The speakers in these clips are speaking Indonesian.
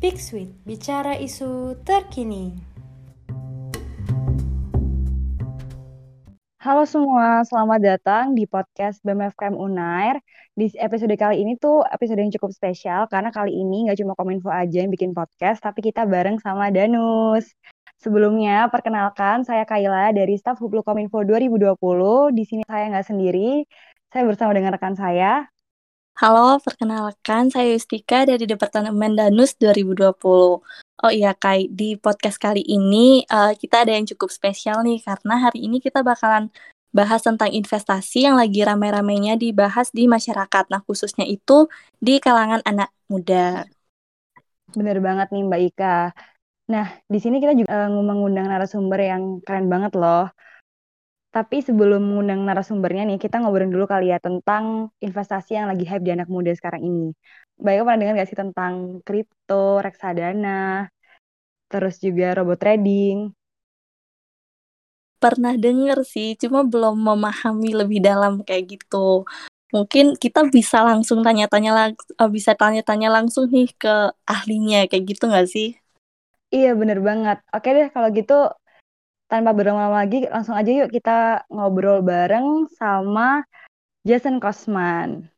Big Sweet, bicara isu terkini. Halo semua, selamat datang di podcast BMFKM Unair. Di episode kali ini tuh episode yang cukup spesial karena kali ini nggak cuma Kominfo aja yang bikin podcast, tapi kita bareng sama Danus. Sebelumnya, perkenalkan saya Kaila dari staf Hublu Kominfo 2020. Di sini saya nggak sendiri, saya bersama dengan rekan saya. Halo, perkenalkan saya Yustika dari Departemen Danus 2020. Oh iya, Kai, di podcast kali ini uh, kita ada yang cukup spesial nih karena hari ini kita bakalan bahas tentang investasi yang lagi rame-ramenya dibahas di masyarakat. Nah, khususnya itu di kalangan anak muda. Bener banget nih Mbak Ika. Nah, di sini kita juga uh, mengundang narasumber yang keren banget loh. Tapi sebelum mengundang narasumbernya nih, kita ngobrol dulu kali ya tentang investasi yang lagi hype di anak muda sekarang ini. Mbak pernah dengar gak sih tentang kripto, reksadana, terus juga robot trading? Pernah denger sih, cuma belum memahami lebih dalam kayak gitu. Mungkin kita bisa langsung tanya-tanya lang eh, bisa tanya-tanya langsung nih ke ahlinya kayak gitu gak sih? Iya bener banget. Oke deh kalau gitu tanpa berlama-lama lagi, langsung aja yuk kita ngobrol bareng sama Jason Kosman.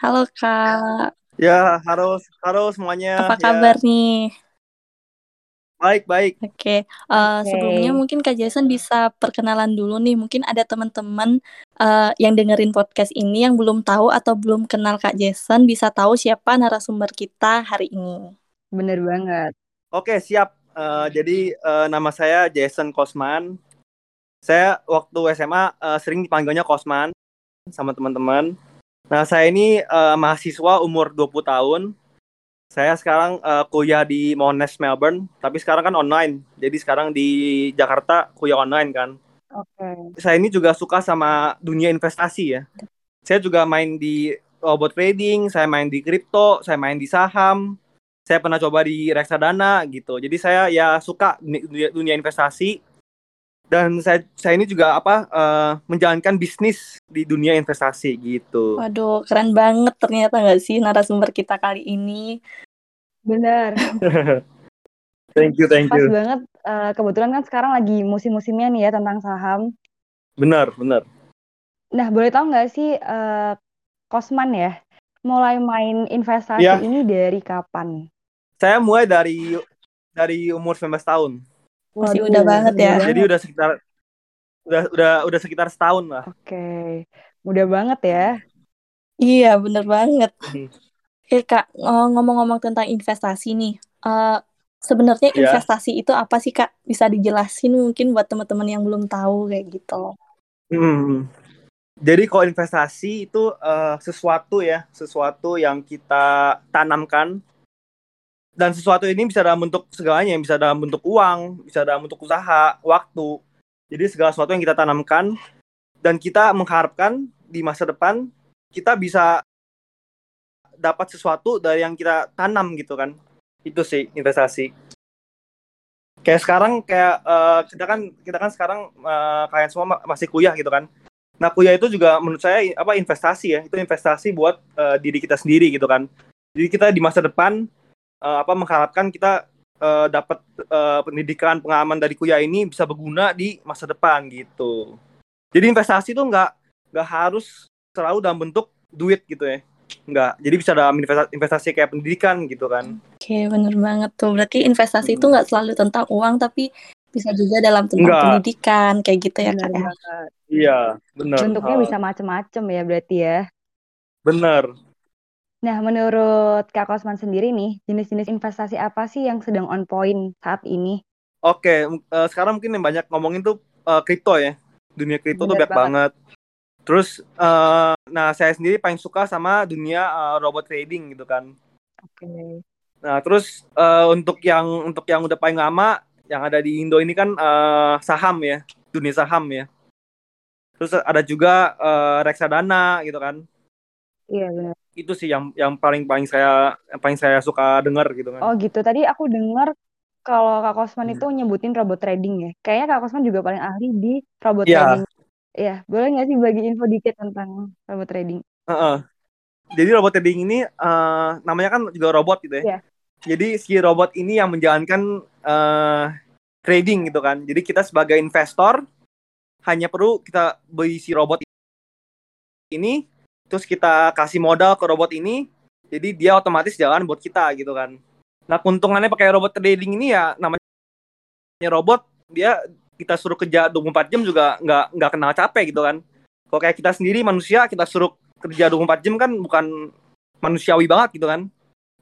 Halo Kak. Ya, harus halo semuanya. Apa ya. kabar nih? Baik, baik. Oke, okay. uh, eh, okay. sebelumnya mungkin Kak Jason bisa perkenalan dulu nih. Mungkin ada teman-teman uh, yang dengerin podcast ini yang belum tahu atau belum kenal Kak Jason, bisa tahu siapa narasumber kita hari ini. Bener banget. Oke, siap. Uh, jadi uh, nama saya Jason Kosman. Saya waktu SMA uh, eh, sering dipanggilnya Kosman sama teman-teman. Nah, saya ini uh, mahasiswa umur 20 tahun. Saya sekarang uh, kuliah di Monash Melbourne, tapi sekarang kan online. Jadi sekarang di Jakarta kuliah online kan. Oke. Okay. Saya ini juga suka sama dunia investasi ya. Saya juga main di robot trading, saya main di kripto, saya main di saham, saya pernah coba di reksadana gitu. Jadi saya ya suka dunia, dunia investasi. Dan saya saya ini juga apa uh, menjalankan bisnis di dunia investasi gitu. Waduh keren banget ternyata nggak sih narasumber kita kali ini? Benar. Thank you thank you. Pas banget uh, kebetulan kan sekarang lagi musim-musimnya nih ya tentang saham. Benar benar. Nah boleh tahu nggak sih uh, Kosman ya mulai main investasi ya. ini dari kapan saya mulai dari dari umur 19 tahun. Masih udah banget ya. Jadi udah sekitar udah udah udah sekitar setahun lah. Oke. Okay. Mudah banget ya. Iya, bener banget. Hmm. Oke, Kak, ngomong-ngomong tentang investasi nih. Uh, sebenarnya yeah. investasi itu apa sih, Kak? Bisa dijelasin mungkin buat teman-teman yang belum tahu kayak gitu. Hmm. Jadi kalau investasi itu uh, sesuatu ya, sesuatu yang kita tanamkan dan sesuatu ini bisa dalam bentuk segalanya, bisa dalam bentuk uang, bisa dalam bentuk usaha, waktu. Jadi segala sesuatu yang kita tanamkan dan kita mengharapkan di masa depan kita bisa dapat sesuatu dari yang kita tanam gitu kan. Itu sih investasi. Kayak sekarang kayak uh, kita kan kita kan sekarang uh, kalian semua masih kuliah gitu kan. Nah, kuliah itu juga menurut saya apa investasi ya. Itu investasi buat uh, diri kita sendiri gitu kan. Jadi kita di masa depan uh, apa mengharapkan kita uh, dapat uh, pendidikan pengalaman dari kuliah ini bisa berguna di masa depan gitu. Jadi investasi itu nggak nggak harus selalu dalam bentuk duit gitu ya. Nggak. Jadi bisa dalam investasi, investasi kayak pendidikan gitu kan. Oke, bener banget tuh. Berarti investasi hmm. itu nggak selalu tentang uang tapi bisa juga dalam tentang Enggak. pendidikan kayak gitu ya kak ya. Iya, benar. Bentuknya bisa macam-macam ya berarti ya. Bener. Nah, menurut Kak Kosman sendiri nih, jenis-jenis investasi apa sih yang sedang on point saat ini? Oke, uh, sekarang mungkin yang banyak ngomongin tuh uh, kripto ya. Dunia kripto tuh banyak banget. banget. Terus, uh, nah saya sendiri paling suka sama dunia uh, robot trading gitu kan. Oke. Okay. Nah, terus uh, untuk yang untuk yang udah paling lama, yang ada di Indo ini kan uh, saham ya, dunia saham ya. Terus ada juga uh, reksadana gitu kan. Iya benar itu sih yang yang paling paling saya yang paling saya suka dengar gitu kan. Oh gitu. Tadi aku dengar kalau Kak Kosman hmm. itu nyebutin robot trading ya. Kayaknya Kak Kosman juga paling ahli di robot yeah. trading. Iya, boleh nggak sih bagi info dikit tentang robot trading? Uh -uh. Jadi robot trading ini uh, namanya kan juga robot gitu ya. Yeah. Jadi si robot ini yang menjalankan uh, trading gitu kan. Jadi kita sebagai investor hanya perlu kita beli si robot ini, terus kita kasih modal ke robot ini, jadi dia otomatis jalan buat kita gitu kan. Nah keuntungannya pakai robot trading ini ya namanya robot dia kita suruh kerja 24 jam juga nggak nggak kenal capek gitu kan. Kalau kayak kita sendiri manusia kita suruh kerja 24 jam kan bukan manusiawi banget gitu kan.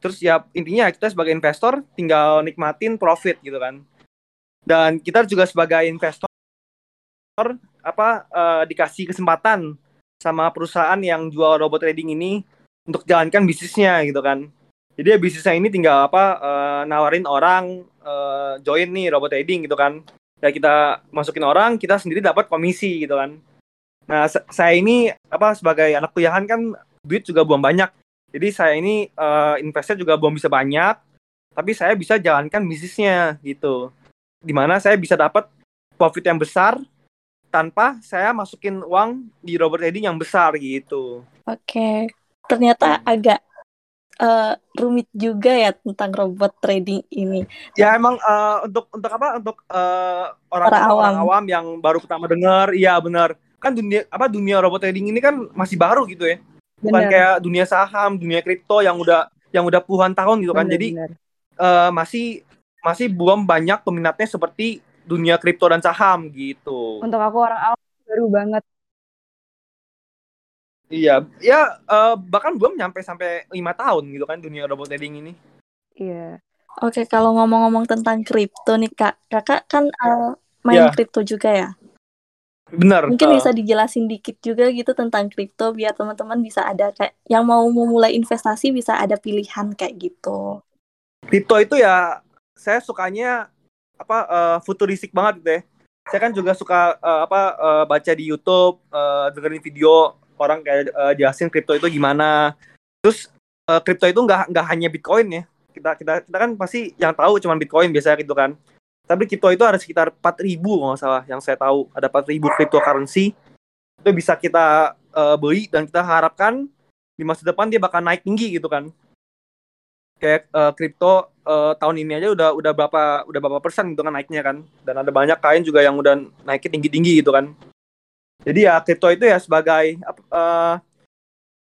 Terus ya intinya kita sebagai investor tinggal nikmatin profit gitu kan. Dan kita juga sebagai investor apa uh, dikasih kesempatan sama perusahaan yang jual robot trading ini untuk jalankan bisnisnya gitu kan. Jadi ya bisnisnya ini tinggal apa uh, nawarin orang uh, join nih robot trading gitu kan. Ya kita masukin orang, kita sendiri dapat komisi gitu kan. Nah, saya ini apa sebagai anak kuliahan kan duit juga belum banyak. Jadi saya ini uh, investnya juga belum bisa banyak, tapi saya bisa jalankan bisnisnya gitu. Di mana saya bisa dapat profit yang besar tanpa saya masukin uang di robot trading yang besar gitu. Oke, ternyata agak uh, rumit juga ya tentang robot trading ini. Ya emang uh, untuk untuk apa? Untuk uh, orang, orang, awam. orang awam yang baru pertama dengar, iya benar. Kan dunia apa dunia robot trading ini kan masih baru gitu ya. Bukan bener. kayak dunia saham, dunia kripto yang udah yang udah puluhan tahun gitu kan. Bener, Jadi bener. Uh, masih masih belum banyak peminatnya seperti dunia kripto dan saham gitu. Untuk aku orang awam baru banget. Iya, ya uh, bahkan belum nyampe sampai lima tahun gitu kan dunia robot trading ini. Iya. Oke, kalau ngomong-ngomong tentang kripto nih kak, kakak kan uh, main yeah. kripto juga ya? Benar. Mungkin uh, bisa dijelasin dikit juga gitu tentang kripto biar teman-teman bisa ada kayak yang mau memulai investasi bisa ada pilihan kayak gitu. Kripto itu ya saya sukanya apa uh, futuristik banget gitu ya. Saya kan juga suka uh, apa uh, baca di YouTube, uh, dengerin video orang kayak uh, jelasin kripto itu gimana. Terus kripto itu nggak nggak hanya Bitcoin ya. Kita kita kita kan pasti yang tahu cuma Bitcoin biasanya gitu kan. Tapi kripto itu ada sekitar 4000 kalau salah yang saya tahu. Ada 4000 cryptocurrency. Itu bisa kita uh, beli dan kita harapkan di masa depan dia bakal naik tinggi gitu kan kayak kripto uh, tahun ini aja udah udah berapa udah berapa persen gitu kan naiknya kan. Dan ada banyak kain juga yang udah naiknya tinggi tinggi gitu kan. Jadi ya kripto itu ya sebagai uh,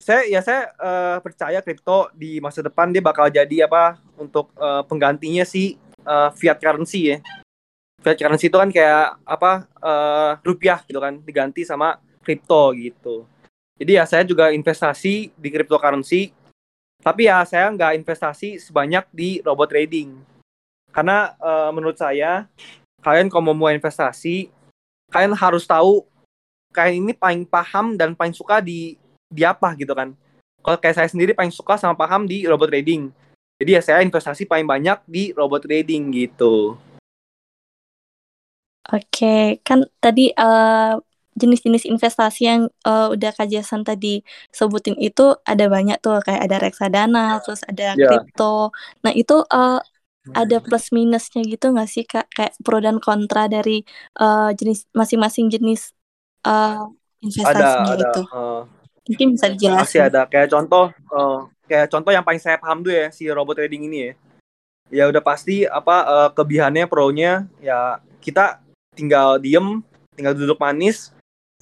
saya ya saya uh, percaya kripto di masa depan dia bakal jadi apa untuk uh, penggantinya si uh, fiat currency ya. Fiat currency itu kan kayak apa uh, rupiah gitu kan diganti sama kripto gitu. Jadi ya saya juga investasi di cryptocurrency tapi ya saya nggak investasi sebanyak di robot trading. Karena uh, menurut saya kalian kalau mau investasi, kalian harus tahu kalian ini paling paham dan paling suka di di apa gitu kan. Kalau kayak saya sendiri paling suka sama paham di robot trading. Jadi ya saya investasi paling banyak di robot trading gitu. Oke, kan tadi uh, jenis-jenis investasi yang uh, udah Kak Jason tadi sebutin itu ada banyak tuh kayak ada reksadana, terus ada yeah. kripto. Nah, itu uh, ada plus minusnya gitu nggak sih Kak? Kayak pro dan kontra dari uh, jenis masing-masing jenis uh, investasinya ada, itu. uh, Mungkin bisa dijelasin. Masih ada kayak contoh uh, kayak contoh yang paling saya paham tuh ya si robot trading ini ya. Ya udah pasti apa uh, kebihannya pro-nya ya kita tinggal diem, tinggal duduk manis,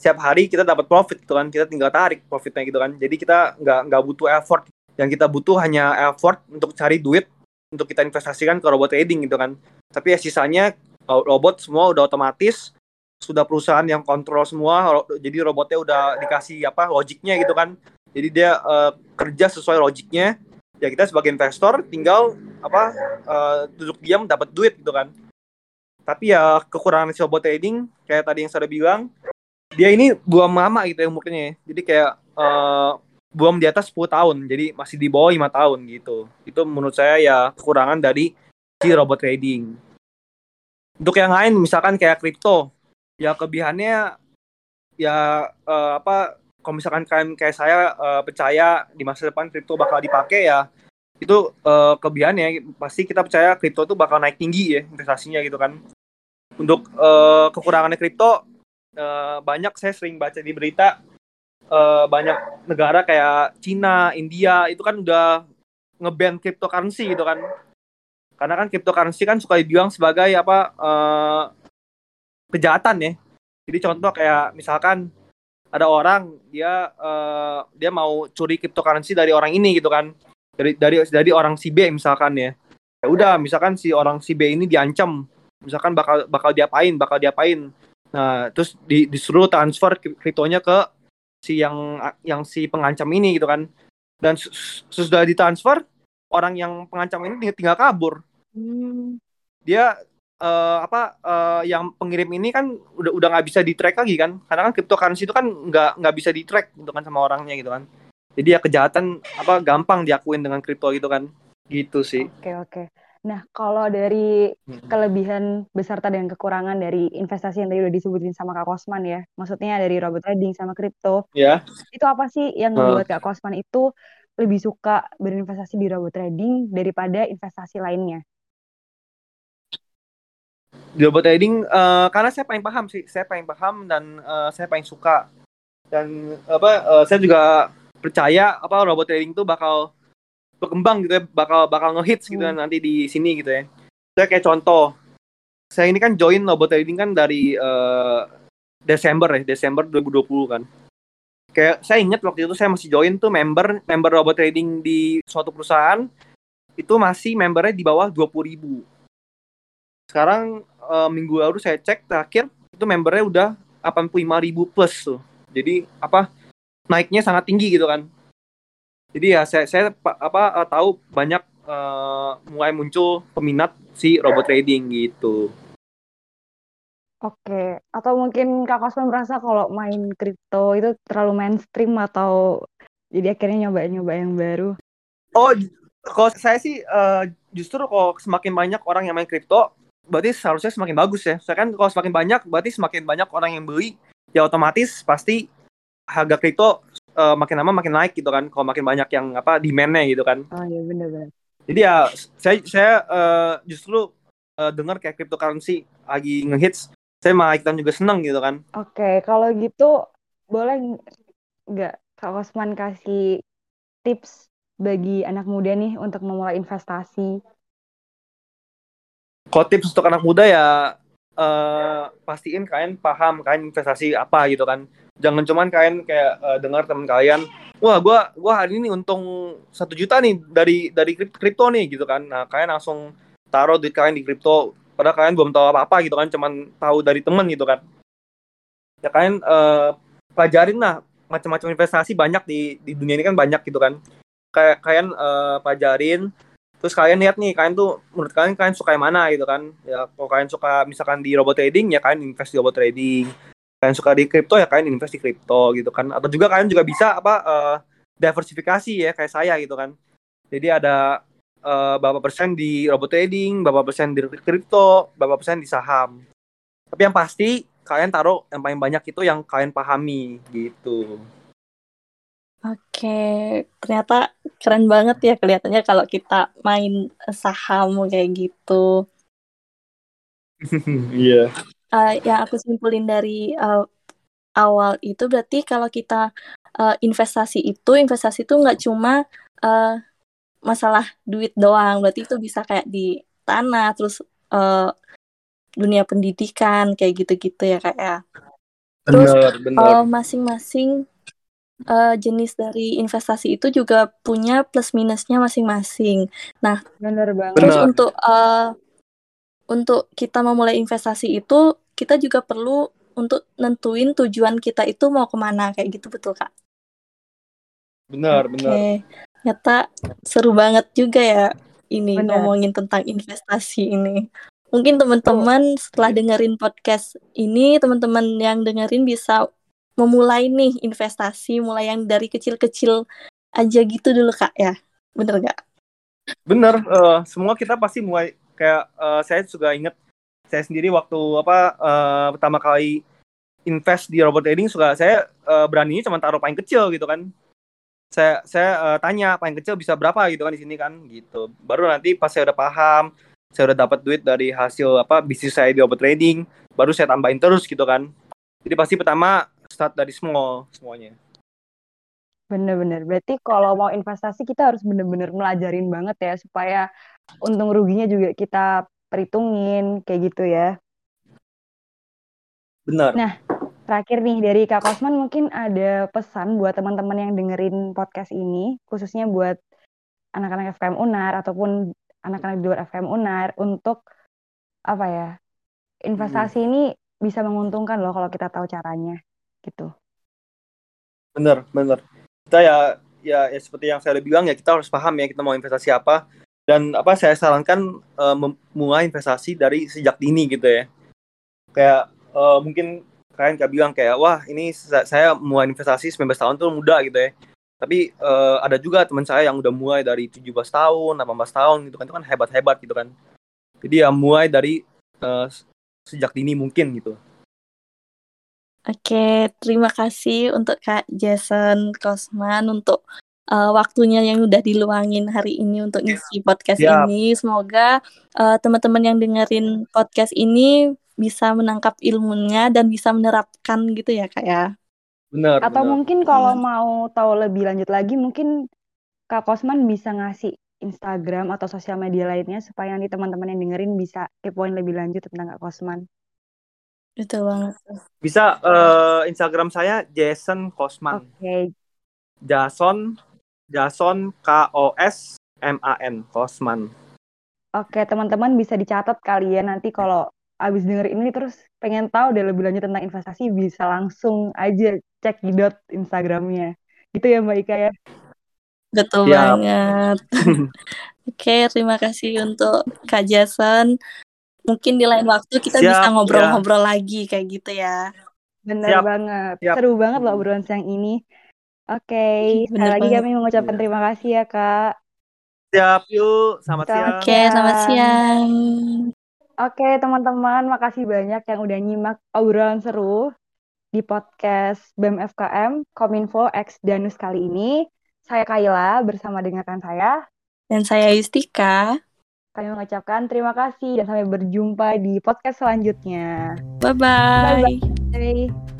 setiap hari kita dapat profit gitu kan. Kita tinggal tarik profitnya gitu kan. Jadi kita nggak nggak butuh effort. Yang kita butuh hanya effort untuk cari duit untuk kita investasikan ke robot trading gitu kan. Tapi ya sisanya robot semua udah otomatis. Sudah perusahaan yang kontrol semua. Jadi robotnya udah dikasih apa logiknya gitu kan. Jadi dia uh, kerja sesuai logiknya. Ya kita sebagai investor tinggal apa uh, duduk diam dapat duit gitu kan. Tapi ya kekurangan si robot trading kayak tadi yang saya bilang dia ini buam mama gitu ya umurnya jadi kayak uh, buam di atas 10 tahun. Jadi masih di bawah lima tahun gitu. Itu menurut saya ya kekurangan dari si robot trading. Untuk yang lain misalkan kayak kripto ya kebihannya ya uh, apa kalau misalkan kalian kayak saya uh, percaya di masa depan kripto bakal dipakai ya itu uh, kelebihannya pasti kita percaya kripto itu bakal naik tinggi ya investasinya gitu kan. Untuk uh, kekurangannya kripto uh, banyak saya sering baca di berita uh, banyak negara kayak Cina, India itu kan udah ngeban cryptocurrency gitu kan. Karena kan cryptocurrency kan suka dibilang sebagai apa eh, kejahatan ya. Jadi contoh kayak misalkan ada orang dia eh, dia mau curi cryptocurrency dari orang ini gitu kan. Dari dari dari orang si B misalkan ya. Ya udah, misalkan si orang si B ini diancam, misalkan bakal bakal diapain, bakal diapain. Nah, terus di, disuruh transfer kri- kriptonya ke si yang yang si pengancam ini gitu kan. Dan sus- sudah ditransfer, orang yang pengancam ini tinggal, kabur. Hmm. Dia eh, apa eh, yang pengirim ini kan udah udah nggak bisa di track lagi kan karena kan cryptocurrency itu kan nggak nggak bisa di track gitu kan sama orangnya gitu kan jadi ya kejahatan apa gampang diakuin dengan kripto gitu kan gitu sih Oke, oke. Nah, kalau dari kelebihan beserta dan kekurangan dari investasi yang tadi udah disebutin sama Kak Kosman ya, maksudnya dari robot trading sama kripto, ya itu apa sih yang membuat Kak Kosman itu lebih suka berinvestasi di robot trading daripada investasi lainnya? di robot trading eh, karena saya paling paham sih saya paling paham dan eh, saya paling suka. Dan apa eh, saya juga percaya apa robot trading itu bakal berkembang gitu ya bakal bakal ngehits gitu kan nanti di sini gitu ya. Saya kayak contoh saya ini kan join robot trading kan dari eh, Desember ya Desember 2020 kan. Kayak saya ingat waktu itu saya masih join tuh member member robot trading di suatu perusahaan itu masih membernya di bawah 20.000 ribu. Sekarang eh, minggu lalu saya cek terakhir itu membernya udah 85.000 ribu plus tuh. Jadi apa naiknya sangat tinggi gitu kan jadi ya saya saya pa- apa eh, tahu banyak eh, mulai muncul peminat si robot trading gitu. Oke, atau mungkin Kak Kosman merasa kalau main kripto itu terlalu mainstream atau jadi akhirnya nyoba-nyoba yang baru? oh kalau saya sih eh, justru kalau semakin banyak orang yang main kripto berarti seharusnya semakin bagus ya. Saya kan kalau semakin banyak berarti semakin banyak orang yang beli ya otomatis pasti harga kripto eh, makin lama makin naik gitu kan kalau makin banyak yang apa demand-nya gitu kan Oh iya benar-benar. Jadi ya saya saya eh, justru eh, dengar kayak cryptocurrency lagi ngehits, saya malah ikutan juga seneng gitu kan. Oke, kalau gitu boleh nggak Kak Kosman kasih tips bagi anak muda nih untuk memulai investasi? Kalau tips untuk anak muda ya eh, pastiin kalian paham kalian investasi apa gitu kan. Jangan cuman kalian kayak eh, dengar teman kalian, wah gua gua hari ini untung satu juta nih dari dari krip- kripto nih gitu kan. Nah kalian langsung taruh duit kalian di kripto, padahal kalian belum tahu apa apa gitu kan, cuman tahu dari temen gitu kan. Ya kalian eh, pelajarin lah macam-macam investasi banyak di di dunia ini kan banyak gitu kan. Kayak kalian eh, pelajarin terus kalian lihat nih kalian tuh menurut kalian kalian suka yang mana gitu kan ya kalau kalian suka misalkan di robot trading ya kalian invest di robot trading kalian suka di kripto ya kalian invest di kripto gitu kan. Atau juga kalian juga bisa apa eh, diversifikasi ya kayak saya gitu kan. Jadi ada eh, berapa persen di robot trading berapa persen di kripto berapa persen di saham. Tapi yang pasti kalian taruh yang paling banyak itu yang kalian pahami gitu. Oke, ternyata keren banget ya kelihatannya kalau kita main saham kayak gitu. iya Eh, yang aku simpulin dari eh, awal itu berarti kalau kita eh, investasi itu, investasi itu nggak cuma eh, masalah duit doang, berarti itu bisa kayak di tanah, terus eh, dunia pendidikan kayak gitu-gitu ya kak ya. Terus, benar benar masing-masing eh, jenis dari investasi itu juga punya plus minusnya masing-masing. Bener banget. Terus Benar. untuk eh, untuk kita memulai investasi itu kita juga perlu untuk nentuin tujuan kita itu mau ke mana kayak gitu betul kak? benar benar Oke, ternyata seru banget juga ya ini Benar. ngomongin tentang investasi ini. Mungkin teman-teman setelah dengerin podcast ini, teman-teman yang dengerin bisa memulai nih investasi, mulai yang dari kecil-kecil aja gitu dulu kak ya, bener nggak? Bener, eh, semua kita pasti mulai kayak eh, saya juga inget saya sendiri waktu apa eh, pertama kali invest di robot trading suka saya eh, beraninya cuma taruh paling kecil gitu kan. Saya saya eh, tanya paling kecil bisa berapa gitu kan di sini kan gitu. Baru nanti pas saya udah paham, saya udah dapat duit dari hasil apa bisnis saya di robot trading, baru saya tambahin terus gitu kan. Jadi pasti pertama start dari small semuanya. Bener-bener. Berarti kalau mau investasi kita harus bener-bener melajarin banget ya supaya untung ruginya juga kita perhitungin kayak gitu ya. Benar. Nah, terakhir nih dari Kak Kosman mungkin ada pesan buat teman-teman yang dengerin podcast ini, khususnya buat anak-anak FKM Unar ataupun anak-anak di luar FKM Unar untuk apa ya? Investasi ini bisa menguntungkan loh kalau kita tahu caranya gitu. Bener, bener. Kita ya, ya, ya seperti yang saya udah bilang ya kita harus paham ya kita mau investasi apa dan apa saya sarankan eh, memulai investasi dari sejak dini gitu ya. Kayak eh, mungkin kalian kayak bilang kayak wah ini sa- saya mulai investasi 19 tahun tuh muda gitu ya. Tapi eh, ada juga teman saya yang udah mulai dari 17 tahun, 18 tahun gitu kan itu kan hebat-hebat gitu kan. Jadi ya mulai dari eh, sejak dini mungkin gitu. Oke, terima kasih untuk Kak Jason Kosman untuk uh, waktunya yang udah diluangin hari ini untuk ngisi podcast Siap. ini. Semoga uh, teman-teman yang dengerin podcast ini bisa menangkap ilmunya dan bisa menerapkan gitu ya Kak ya. Bener, Atau bener. mungkin kalau mau tahu lebih lanjut lagi, mungkin Kak Kosman bisa ngasih Instagram atau sosial media lainnya supaya nanti teman-teman yang dengerin bisa kepoin lebih lanjut tentang Kak Kosman. Betul banget. Bisa eh, Instagram saya Jason Kosman. Oke, Jason Jason K O S M A N Kosman. oke teman-teman bisa dicatat kali ya nanti kalau abis denger ini terus pengen tahu deh lebih lanjut tentang investasi bisa langsung aja cek di dot Instagramnya. Gitu ya Mbak Ika ya. Betul Siap. banget. Oke, terima kasih untuk Kak Jason. Mungkin di lain waktu kita Siap, bisa ya. ngobrol-ngobrol lagi kayak gitu ya. Bener Siap, banget. siap. Seru banget loh obrolan siang ini. Oke, sekali Bener lagi banget. kami mengucapkan Iya. terima kasih ya Kak. Siap, yuk. Selamat Selamat siang. Oke, selamat siang. Oke, teman-teman, makasih banyak yang udah nyimak obrolan seru di podcast BEM FKM Kominfo X Danus kali ini. Saya Kayla bersama dengan rekan saya. Dan saya Yustika. Kami mengucapkan terima kasih dan sampai berjumpa di podcast selanjutnya. Bye-bye. Bye.